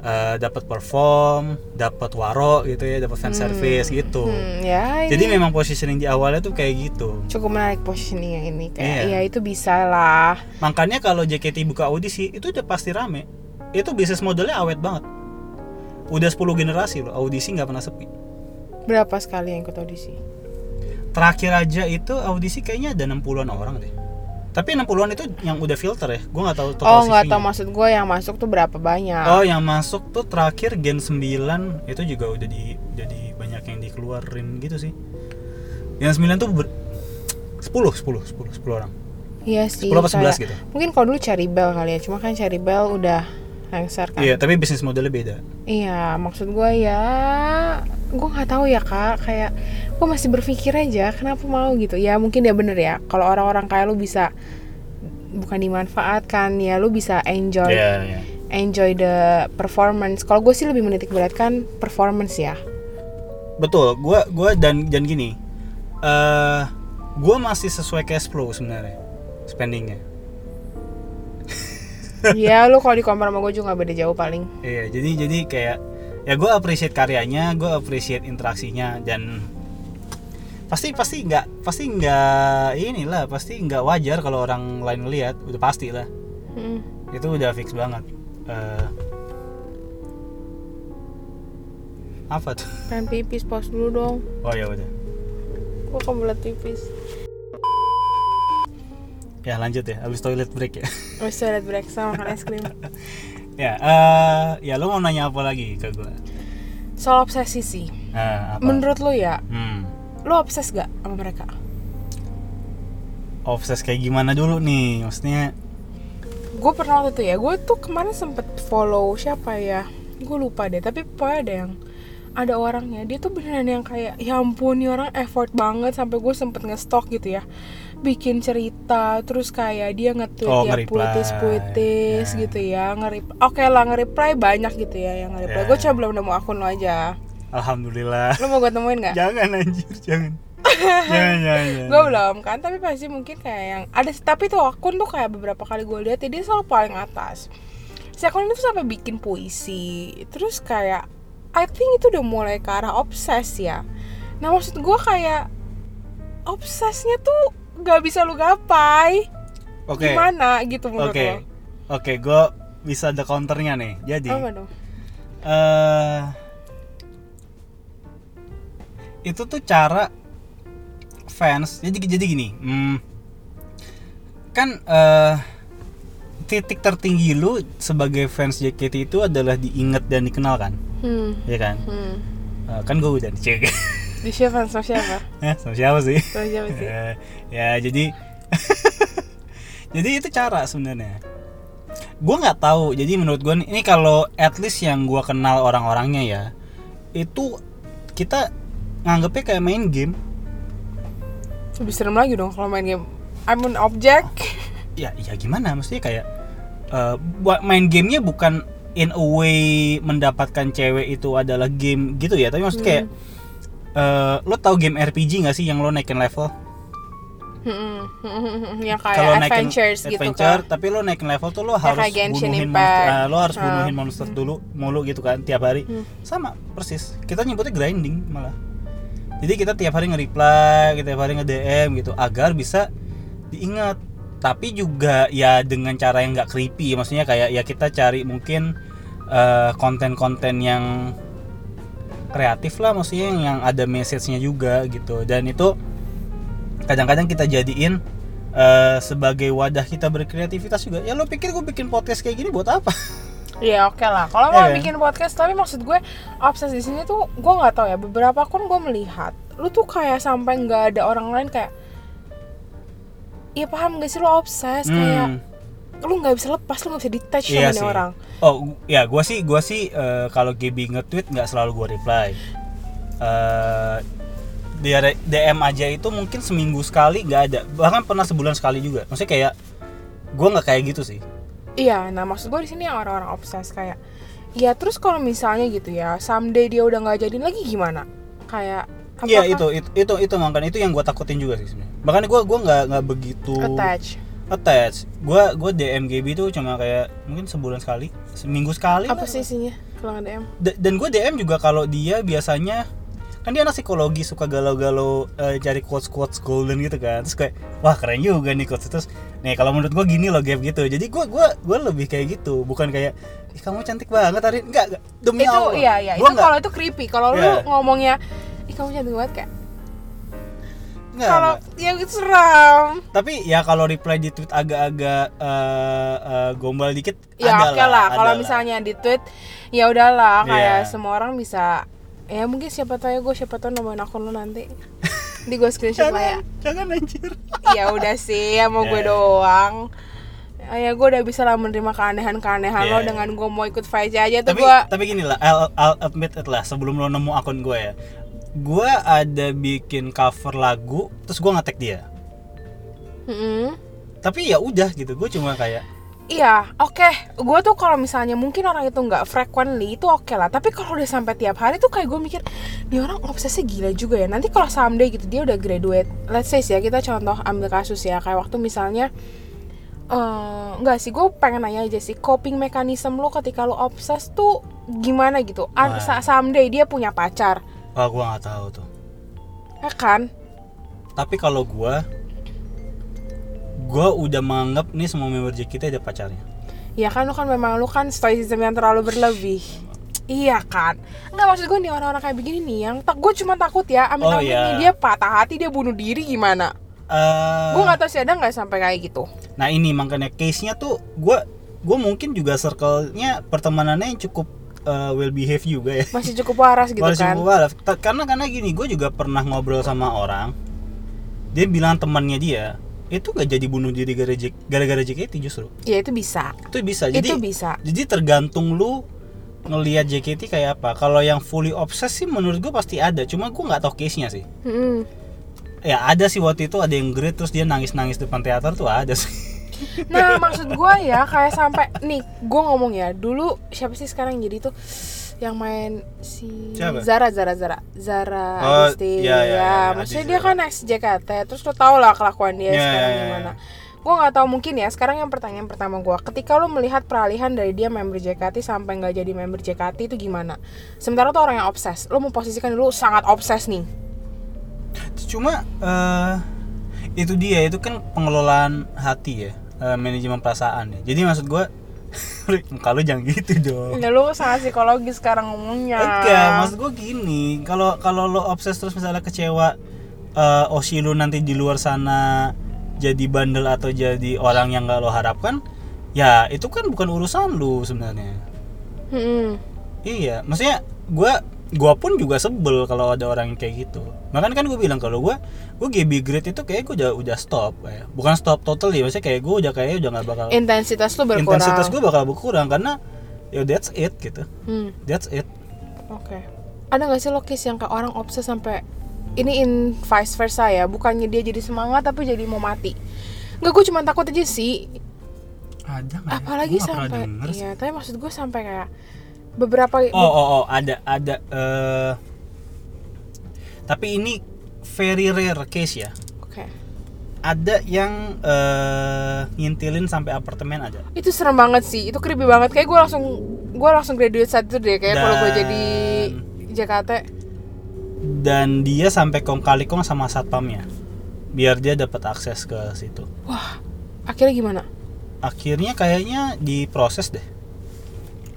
uh, dapat perform, dapat waro gitu ya, dapat fan service gitu. Hmm, ya ini Jadi memang positioning di awalnya tuh kayak gitu. cukup menarik positioningnya ini kayak Iya. ya itu bisa lah. Makanya kalau JKT buka audisi itu udah pasti rame. Itu bisnis modelnya awet banget. Udah 10 generasi loh, audisi nggak pernah sepi. Berapa sekali yang ikut audisi? Terakhir aja itu audisi kayaknya ada 60-an orang deh. Tapi 60-an itu yang udah filter ya. Gua nggak tahu total Oh nggak CV-nya. tahu maksud gue yang masuk tuh berapa banyak? Oh, yang masuk tuh terakhir Gen 9 itu juga udah di jadi banyak yang dikeluarin gitu sih. Yang 9 tuh ber, 10, 10, 10, 10 orang. Iya sih. 10 apa 11 kayak- gitu. Mungkin kalau dulu Cherry Bell kali ya, cuma kan Cherry Bell udah kan. Iya, tapi bisnis modelnya beda. Iya, maksud gue ya, gue nggak tahu ya kak, kayak gue masih berpikir aja kenapa mau gitu. Ya mungkin ya bener ya, kalau orang-orang kayak lu bisa bukan dimanfaatkan ya, lu bisa enjoy Iya, iya. enjoy the performance. Kalau gue sih lebih menitik beratkan performance ya. Betul, gua gua dan dan gini. Eh gua masih sesuai cash flow sebenarnya spendingnya. Ya lu kalau di compare sama gue juga nggak beda jauh paling. Iya, jadi jadi kayak ya gua appreciate karyanya, gua appreciate interaksinya dan pasti pasti nggak pasti nggak inilah pasti nggak wajar kalau orang lain lihat udah pasti lah Hmm. itu udah fix banget Eh, apa tuh Pengen pipis pause dulu dong. oh ya udah Gue kebelet pipis. Ya lanjut ya habis toilet break ya Wes liat break sama makan es krim. ya eh ya lo mau nanya apa lagi ke gua Soal obsesi sih. nah, apa Menurut lu ya, hmm. lu obses gak sama mereka? obses kayak gimana dulu nih maksudnya gue pernah waktu itu ya gue tuh kemarin sempet follow siapa ya gue lupa deh tapi pokoknya ada yang ada orangnya dia tuh beneran yang kayak ya ampun nih orang effort banget sampai gue sempet ngestok gitu ya bikin cerita terus kayak dia nge-tweet Oh, ya puitis-puitis Ya. gitu ya nge oke lah nge-reply banyak gitu ya yang nge-reply. Ya. gue coba belum nemu akun lo aja. Alhamdulillah. Lo mau gue temuin nggak? Jangan anjir jangan. Jangan jangan, jangan. gue belum kan tapi pasti mungkin kayak yang ada tapi tuh akun tuh kayak beberapa kali gue lihat dia selalu paling atas. Si akun itu sampai bikin puisi terus kayak I think itu udah mulai ke arah obses ya. Nah maksud gue kayak obsesnya tuh nggak bisa lu gapai. Oke. Gimana gitu menurut oke. lo? Oke gue bisa ada counternya nih. Jadi dong? Eh itu tuh cara fans. Jadi jadi gini hmm, kan eh titik tertinggi lu sebagai fans JKT itu adalah diingat dan dikenal kan? Hmm. Ya kan? Hmm. Eh, kan gue udah dicek di siapa? Sama siapa? Ya sama siapa sih? Sama siapa sih? Eh, ya jadi jadi itu cara sebenarnya. Gue nggak tahu. Jadi menurut gue ini kalau at least yang gue kenal orang-orangnya ya itu kita nganggepnya kayak main game. Lebih serem lagi dong kalau main game. I'm an object. Ya ya gimana? Maksudnya kayak eh, buat main gamenya bukan in a way mendapatkan cewek itu adalah game gitu ya tapi maksudnya kayak eh, lo tau game RPG nggak sih yang lo naikin level Hmm, yang kalau kayak naikin adventures gitu adventure, kan tapi lo naikin level tuh lo Ya, harus kayak Genshin bunuhin monster, ah, lo harus bunuhin monster dulu mulu gitu kan tiap hari. Hmm. Sama persis. Kita nyebutnya grinding malah. jadi kita tiap hari nge-reply kita tiap hari nge-DM gitu agar bisa diingat tapi juga ya dengan cara yang nggak creepy maksudnya kayak ya kita cari mungkin eh, konten-konten yang kreatif lah maksudnya yang, yang ada message-nya juga gitu dan itu kadang-kadang kita jadiin eh, sebagai wadah kita berkreativitas juga ya lo pikir gue bikin podcast kayak gini buat apa Iya oke lah. Kalau Iya mau kan? bikin podcast, tapi maksud gue obses di sini tuh gue nggak tahu ya. Beberapa akun gue melihat, lu tuh kayak sampai nggak ada orang lain kayak, iya paham gak sih lu obses kayak Hmm. Lu nggak bisa lepas, lu nggak bisa detach Iya sama orang. Oh, ya gua sih gua sih eh, kalau GB nge-tweet nggak selalu gua reply. Eh dia DM aja itu mungkin seminggu sekali nggak ada. Bahkan pernah sebulan sekali juga. Maksudnya kayak gua nggak kayak gitu sih. Iya, nah maksud gue di sini yang orang-orang obses kayak, ya terus kalau misalnya gitu ya, someday dia udah nggak jadi lagi gimana? Kayak Iya itu, itu itu itu makanya itu yang gua takutin juga sih sebenarnya. Makanya gua gua nggak nggak begitu attach. Attach. Gua gua DM GB itu cuma kayak mungkin sebulan sekali, seminggu sekali. Apa sih isinya? Kalau nggak DM? Da- dan gue DM juga kalau dia biasanya kan dia anak psikologi suka galau-galau eh, cari quotes quotes golden gitu kan. Terus kayak wah keren juga nih quotes. Terus nih kalau menurut gue gini loh gap gitu. Jadi gue gua gua lebih kayak gitu. Bukan kayak ih kamu cantik banget hari enggak, enggak demi itu Allah. iya iya. Gua itu kalau itu creepy. Kalau lu Iya. ngomongnya ih kamu cantik banget kayak kalau ya seram tapi ya kalau reply di tweet agak-agak eh, eh, gombal dikit ya oke lah ada kalau misalnya di tweet ya udahlah kayak Iya. semua orang bisa ya mungkin siapa tahu ya gue siapa tahu nemuin akun lu nanti. Di gue screenshot lah ya. Jangan anjir. Ya udah sih ya mau gue Ya. doang. Ya gue udah bisa lah menerima keanehan-keanehan Iya, lo iya. dengan gue mau ikut fight aja tuh gue tapi gini lah I'll, I'll admit it lah sebelum lo nemu akun gue ya gue ada bikin cover lagu terus gue nge-tag dia Mm-mm. tapi ya udah gitu gue cuma kayak Iya, oke. Gue tuh kalau misalnya mungkin orang itu nggak frequently itu oke lah. Tapi kalau udah sampai tiap hari tuh kayak gue mikir, dia orang obsesnya gila juga ya. Nanti kalau someday gitu dia udah graduate, let's say sih ya kita contoh ambil kasus ya kayak waktu misalnya eh nggak sih gue pengen nanya aja sih coping mekanisme lo ketika lo obses tuh gimana gitu sa- someday dia punya pacar wah gue nggak tahu tuh ya kan tapi kalau gue gue udah menganggap nih semua member JKT ada pacarnya Ya kan lu kan memang lu kan stoicism yang terlalu berlebih. Iya kan. Nggak maksud gue nih orang-orang kayak begini nih yang tak gue cuma takut ya amin Oh, amin iya. nih dia patah hati dia bunuh diri gimana. Eh, Gue nggak tahu sih ada nggak sampai kayak gitu. nah ini makanya case nya tuh gue gue mungkin juga circle-nya pertemanannya yang cukup eh, well behave juga ya Masih cukup waras gitu Masih kan. cukup waras. Karena karena gini gue juga pernah ngobrol sama orang dia bilang temannya dia itu gak jadi bunuh diri gara-gara JKT justru Ya itu bisa. itu bisa jadi itu bisa. jadi tergantung lu ngelihat JKT kayak apa kalau yang fully obses sih menurut gue pasti ada cuma gue nggak tahu case nya sih Mm-mm. ya ada sih waktu itu ada yang great terus dia nangis nangis depan teater tuh ada sih Nah maksud gue ya kayak sampai nih gue ngomong ya dulu siapa sih sekarang jadi tuh yang main si Siapa? Zara Zara Zara Zara Oh, Adisti iya, iya, ya, iya, maksudnya Adisti dia kan ex JKT terus lo tau lah kelakuan dia Iya, sekarang iya, iya. gimana. Gue nggak tahu mungkin ya sekarang yang pertanyaan pertama gue ketika lo melihat peralihan dari dia member JKT sampai nggak jadi member JKT itu gimana? Sementara tuh orang yang obses lo memposisikan dulu sangat obses nih. Cuma eh itu dia itu kan pengelolaan hati ya eh, manajemen perasaan ya jadi maksud gue kalau jangan gitu dong ya lo sangat psikologis sekarang ngomongnya Enggak, maksud gue gini, kalau kalau lo obses terus misalnya kecewa eh Oshi lu nanti di luar sana jadi bandel atau jadi orang yang gak lo harapkan, ya itu kan bukan urusan lu sebenarnya. Mm-mm. Iya, maksudnya gue gua pun juga sebel kalau ada orang yang kayak gitu. Makanya kan gue bilang kalau gue gue GB grade itu kayak gue udah udah stop kayak. Bukan stop total ya, maksudnya kayak gue udah kayak udah nggak bakal intensitas lo berkurang intensitas gue bakal berkurang karena ya that's it gitu. Hmm. That's it. Oke. Ada nggak sih lo case yang kayak orang obses sampai ini in vice versa ya, bukannya dia jadi semangat tapi jadi mau mati. Nggak, gue cuma takut aja sih. Ada nggak? ya? Apalagi pernah sampai, iya. Tapi maksud gue sampai kayak beberapa. Oh oh oh ada ada eh tapi ini very rare case ya. Oke. Ada yang eh ngintilin sampai apartemen ada. Itu serem banget sih. Itu creepy banget. Kayak gue langsung gue langsung graduate saat itu deh. Kayak kalau gue jadi JKT. dan dia sampai kong kali kong sama satpamnya biar dia dapat akses ke situ Wah, akhirnya gimana? akhirnya kayaknya diproses deh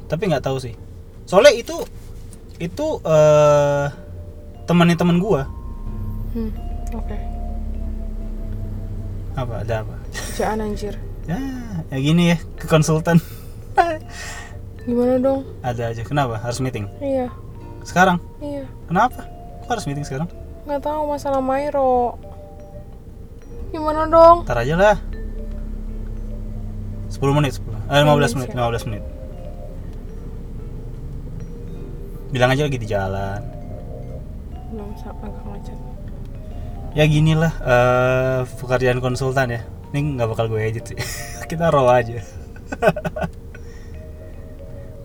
tapi nggak tahu sih soalnya itu itu eh temannya teman gua. Hmm, oke. apa ada apa? Kerjaan anjir. ya ya gini ya ke konsultan. Gimana dong? ada aja kenapa? Harus meeting? Iya, sekarang? Iya. kenapa? Kok harus meeting sekarang? Nggak tahu masalah Mairo. Gimana dong? ntar aja lah. 10 menit 10 eh, 15 menit 15 menit. Bilang aja lagi di jalan Sa- agak macet. ya gini lah eh pekerjaan konsultan ya ini nggak bakal gue edit sih kita raw aja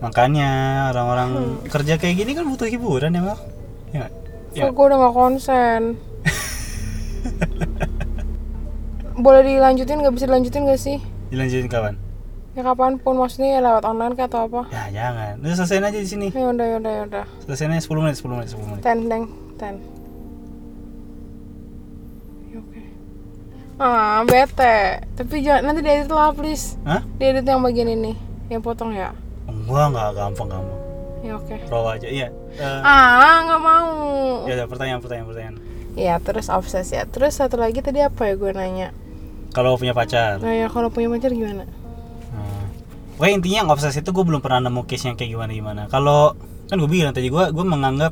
makanya orang-orang kerja kayak gini kan butuh hiburan ya Mel ya nggak? ya gue udah gak konsen. Boleh dilanjutin nggak bisa dilanjutin gak sih? dilanjutin kawan Ya kapan pun maksudnya ya lewat online kah atau apa? ya jangan udah selesaiin aja di sini Ya udah ya udah ya udah. selesainya 10 menit 10 menit 10 menit Ten deng ten. Ya, Oke. Ah bete. Tapi jangan nanti diedit lah please. Hah? Diedit yang bagian ini. Yang potong ya. enggak nggak gampang gampang Ya oke. raw aja iya Eh, Ah nggak mau. ya udah pertanyaan pertanyaan pertanyaan Ya terus obses ya. Terus satu lagi tadi apa ya gue nanya? kalau punya pacar Nah ya kalau punya pacar gimana? Hmm. Pokoknya intinya yang obses itu gue belum pernah nemu case yang kayak gimana gimana. Kalau kan gue bilang tadi gue gue menganggap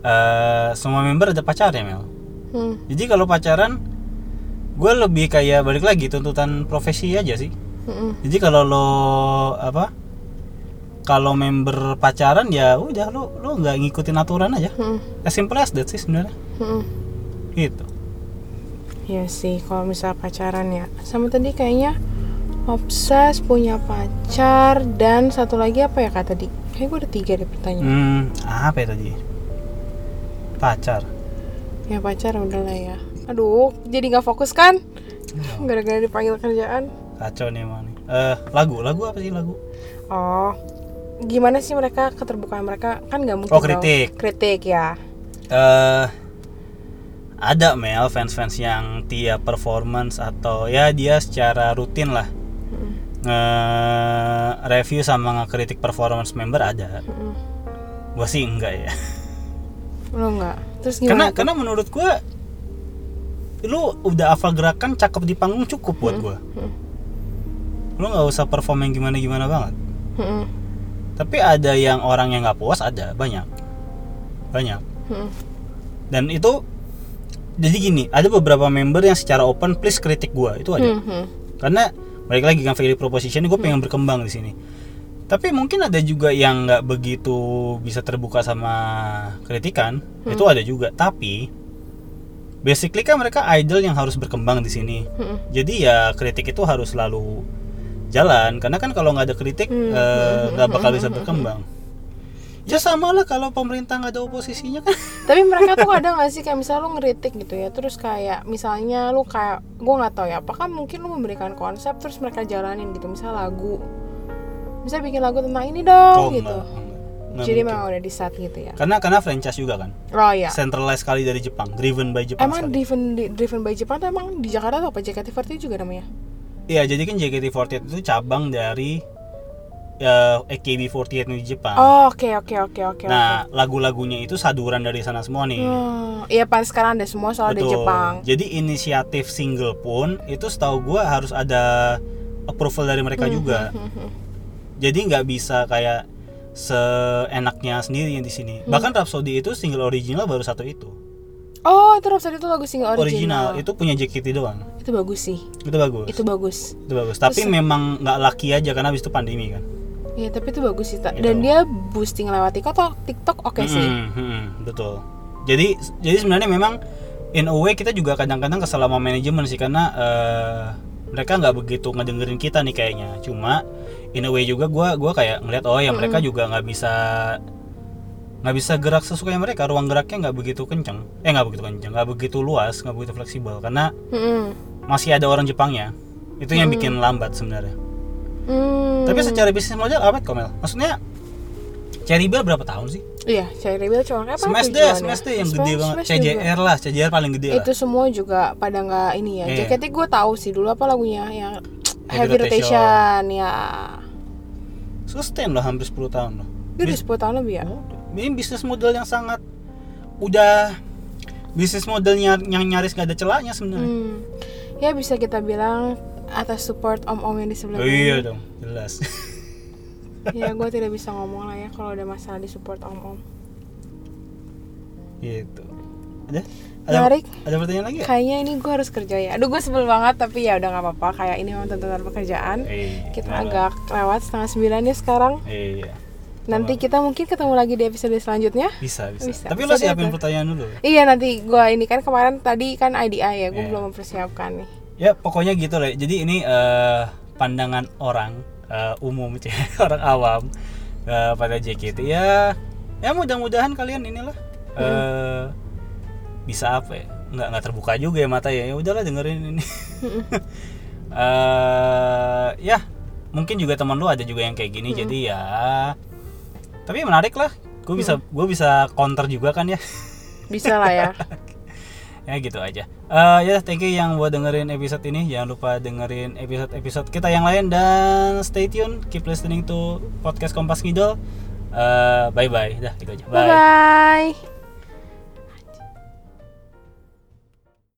eh semua member ada pacar ya Mel. Hmm. Jadi kalau pacaran gue lebih kayak balik lagi tuntutan profesi aja sih. Mm-mm. Jadi kalau lo apa? Kalau member pacaran ya udah lo lo nggak ngikutin aturan aja. Mm-mm. As simple as that sih sebenarnya. Mm-mm. Gitu. Iya sih, kalau misal pacaran ya. Sama tadi kayaknya obses punya pacar dan satu lagi apa ya kak tadi? Kayak gue ada tiga deh pertanyaan. Hmm, apa ya tadi? Pacar. Ya pacar udah lah ya. Aduh, jadi nggak fokus kan? Gara-gara dipanggil kerjaan. Kacau nih emang nih. Eh, lagu, lagu apa sih lagu? Oh, gimana sih mereka keterbukaan mereka kan nggak mungkin Oh, dong. kritik. kritik ya eh ada Mel fans-fans yang tiap performance atau ya dia secara rutin lah nge-review sama ngekritik performance member ada. Mm-mm. Gua sih enggak ya. lo nggak terus Karena gimana karena menurut gua lu udah hafal gerakan cakep di panggung cukup buat gua. Mm. Lu nggak usah perform yang gimana-gimana banget. Mm-mm. Tapi ada yang orang yang nggak puas ada banyak. Banyak. Mm-mm. Dan itu jadi gini, ada beberapa member yang secara open please kritik gua, itu ada. Mhm. karena balik lagi kan value proposition gue pengen berkembang di sini tapi mungkin ada juga yang nggak begitu bisa terbuka sama kritikan itu ada juga. Tapi basically kan mereka idol yang harus berkembang di sini. Mm-mm. jadi ya kritik itu harus selalu jalan karena kan kalau nggak ada kritik Hmm, eh, nggak bakal bisa berkembang. Ya sama lah kalau pemerintah nggak ada oposisinya kan. Tapi mereka tuh kadang gak sih kayak misalnya lu ngeritik gitu ya Terus kayak misalnya lu kayak Gue gak tahu ya apakah mungkin lu memberikan konsep Terus mereka jalanin gitu Misalnya lagu Misalnya bikin lagu tentang ini dong gitu Oh, enggak, enggak. Nggak Jadi mungkin. memang udah di set gitu ya karena karena franchise juga kan Oh iya centralized sekali dari Jepang driven by Jepang Emang sekali. driven, di- driven by Jepang tuh emang di Jakarta tuh apa? JKT48 juga namanya? Iya, jadi kan JKT48 itu cabang dari ya, AKB48 di Jepang. Oh oke oke oke oke nah, lagu-lagunya itu saduran dari sana semua nih. Hmm, Iya pan sekarang ada semua soal di Jepang Jadi inisiatif single pun itu setahu gua harus ada approval dari mereka juga. Mhm. Jadi nggak bisa kayak seenaknya sendiri yang di sini. Hmm. Bahkan Rhapsody itu single original baru satu itu. Oh itu Rhapsody itu lagu single Original, original, itu punya JKT doang. Itu bagus sih Itu bagus. Itu bagus Itu bagus. Tapi memang nggak laki aja karena habis itu pandemi kan. Iya tapi itu bagus sih. Gitu. Dan dia boosting lewat TikTok TikTok oke sih Mm, mm, mm, betul. Jadi jadi sebenarnya memang in a way kita juga kadang-kadang kesel sama manajemen sih karena eh, mereka nggak begitu ngedengerin kita nih kayaknya. Cuma in a way juga gua gua kayak ngeliat oh ya mereka juga nggak bisa nggak bisa gerak sesuka mereka ruang geraknya nggak begitu kenceng eh nggak begitu kenceng nggak begitu luas nggak begitu fleksibel karena Mm-mm. masih ada orang Jepangnya itu yang bikin lambat sebenarnya Hmm. tapi secara bisnis model awet kok Mel maksudnya Cherry Bell berapa tahun sih Iya, Cherry Rebel cuma apa Smash deh, tujuannya? Smash deh yang Smash- gede banget. Smash juga. CJR lah, CJR paling gede Itu lah. semua juga pada nggak ini ya. Iya. Jaketnya gue tahu sih dulu apa lagunya yang Heavy Heavy Rotation. Rotation ya. Sustain loh hampir 10 tahun loh. Itu udah 10 tahun lebih ya. Ini bisnis model yang sangat udah bisnis modelnya yang nyaris gak ada celahnya sebenarnya. Hmm. Ya bisa kita bilang atas support om-om yang di sebelah Oh iya dong, jelas. Ya gue tidak bisa ngomong lah ya kalau ada masalah di support om-om. gitu. Ada? Ada, Menarik. ada pertanyaan lagi ya? Kayaknya ini gue harus kerja ya. Aduh gue sebel banget tapi ya udah nggak apa-apa. Kayak ini memang tuntutan pekerjaan. Eh, Kita gimana? agak lewat setengah sembilan ya sekarang. Iya. Nanti kita mungkin ketemu lagi di episode selanjutnya. Bisa, bisa. Bisa. Tapi lo siapin deh. pertanyaan dulu. Iya nanti gue ini kan kemarin tadi kan IDI ya, gue Iya. belum mempersiapkan nih. Ya, pokoknya gitu lah. Jadi ini eh, pandangan orang eh, umum, orang awam eh, pada JKT ya. Ya mudah-mudahan kalian inilah eh bisa apa ya? Nggak nggak terbuka juga ya mata ya. Ya udahlah dengerin ini. eh ya, mungkin juga teman lu ada juga yang kayak gini. Jadi ya tapi menarik lah. Gue bisa gue bisa counter juga kan ya. Bisa lah ya. ya gitu aja Eh ya thank you yang buat dengerin episode ini jangan lupa dengerin episode episode kita yang lain dan stay tune keep listening to podcast kompas ngidol Eh bye bye dah gitu aja Bye bye.